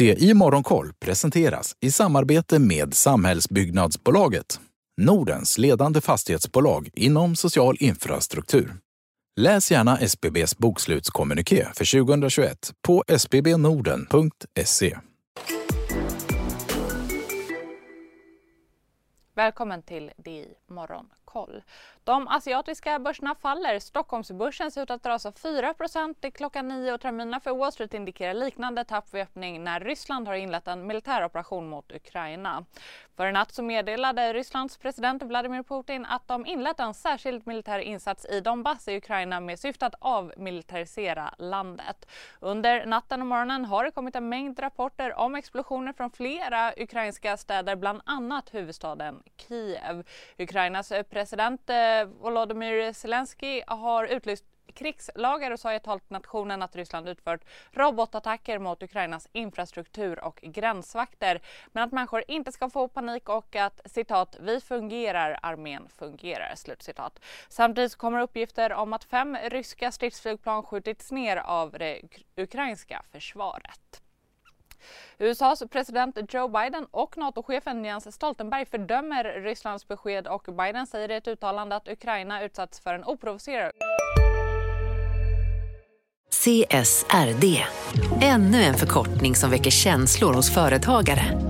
Det i Morgonkoll presenteras i samarbete med Samhällsbyggnadsbolaget, Nordens ledande fastighetsbolag inom social infrastruktur. Läs gärna SBBs bokslutskommuniké för 2021 på sbbnorden.se. Välkommen till DI koll. De asiatiska börserna faller. Stockholmsbörsen ser ut att rasa 4% till klockan 9 och terminerna för Wall Street indikerar liknande tapp vid öppning när Ryssland har inlett en militäroperation mot Ukraina. För en natt så meddelade Rysslands president Vladimir Putin att de inlett en särskild militär insats i Donbass i Ukraina med syfte att avmilitarisera landet. Under natten och morgonen har det kommit en mängd rapporter om explosioner från flera ukrainska städer, bland annat huvudstaden Kiev. Ukrainas president President eh, Volodymyr Zelensky har utlyst krigslagar och sa i ett tal till nationen att Ryssland utfört robotattacker mot Ukrainas infrastruktur och gränsvakter. Men att människor inte ska få panik och att citat “vi fungerar, armén fungerar”. Slutcitat. Samtidigt kommer uppgifter om att fem ryska stridsflygplan skjutits ner av det ukrainska försvaret. USAs president Joe Biden och NATO-chefen Jens Stoltenberg fördömer Rysslands besked och Biden säger i ett uttalande att Ukraina utsatts för en oprovocerad CSRD, ännu en förkortning som väcker känslor hos företagare.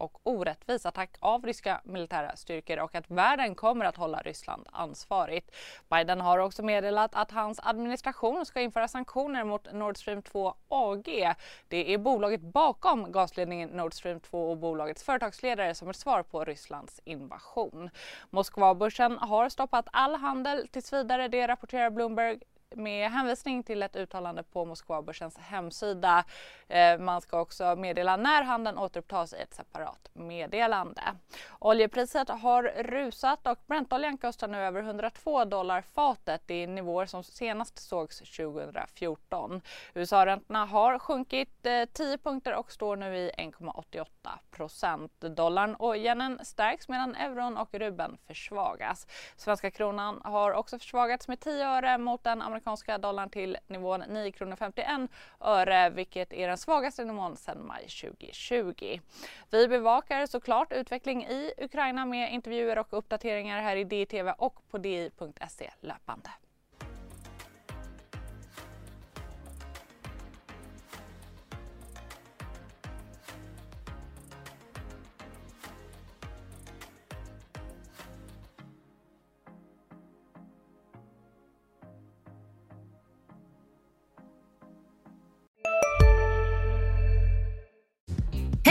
och orättvis attack av ryska militära styrkor och att världen kommer att hålla Ryssland ansvarigt. Biden har också meddelat att hans administration ska införa sanktioner mot Nord Stream 2 AG. Det är bolaget bakom gasledningen Nord Stream 2 och bolagets företagsledare som ett svar på Rysslands invasion. Moskvabörsen har stoppat all handel tills vidare, det rapporterar Bloomberg med hänvisning till ett uttalande på Moskvabörsens hemsida. Eh, man ska också meddela när handeln återupptas i ett separat meddelande. Oljepriset har rusat och Brentoljan kostar nu över 102 dollar fatet. Det är nivåer som senast sågs 2014. USA-räntorna har sjunkit eh, 10 punkter och står nu i 1,88 procent. Dollarn och yenen stärks medan euron och rubeln försvagas. Svenska kronan har också försvagats med 10 öre mot den amerikanska amerikanska dollarn till nivån 9 kronor 51 öre vilket är den svagaste nivån sedan maj 2020. Vi bevakar såklart utveckling i Ukraina med intervjuer och uppdateringar här i DTV och på di.se löpande.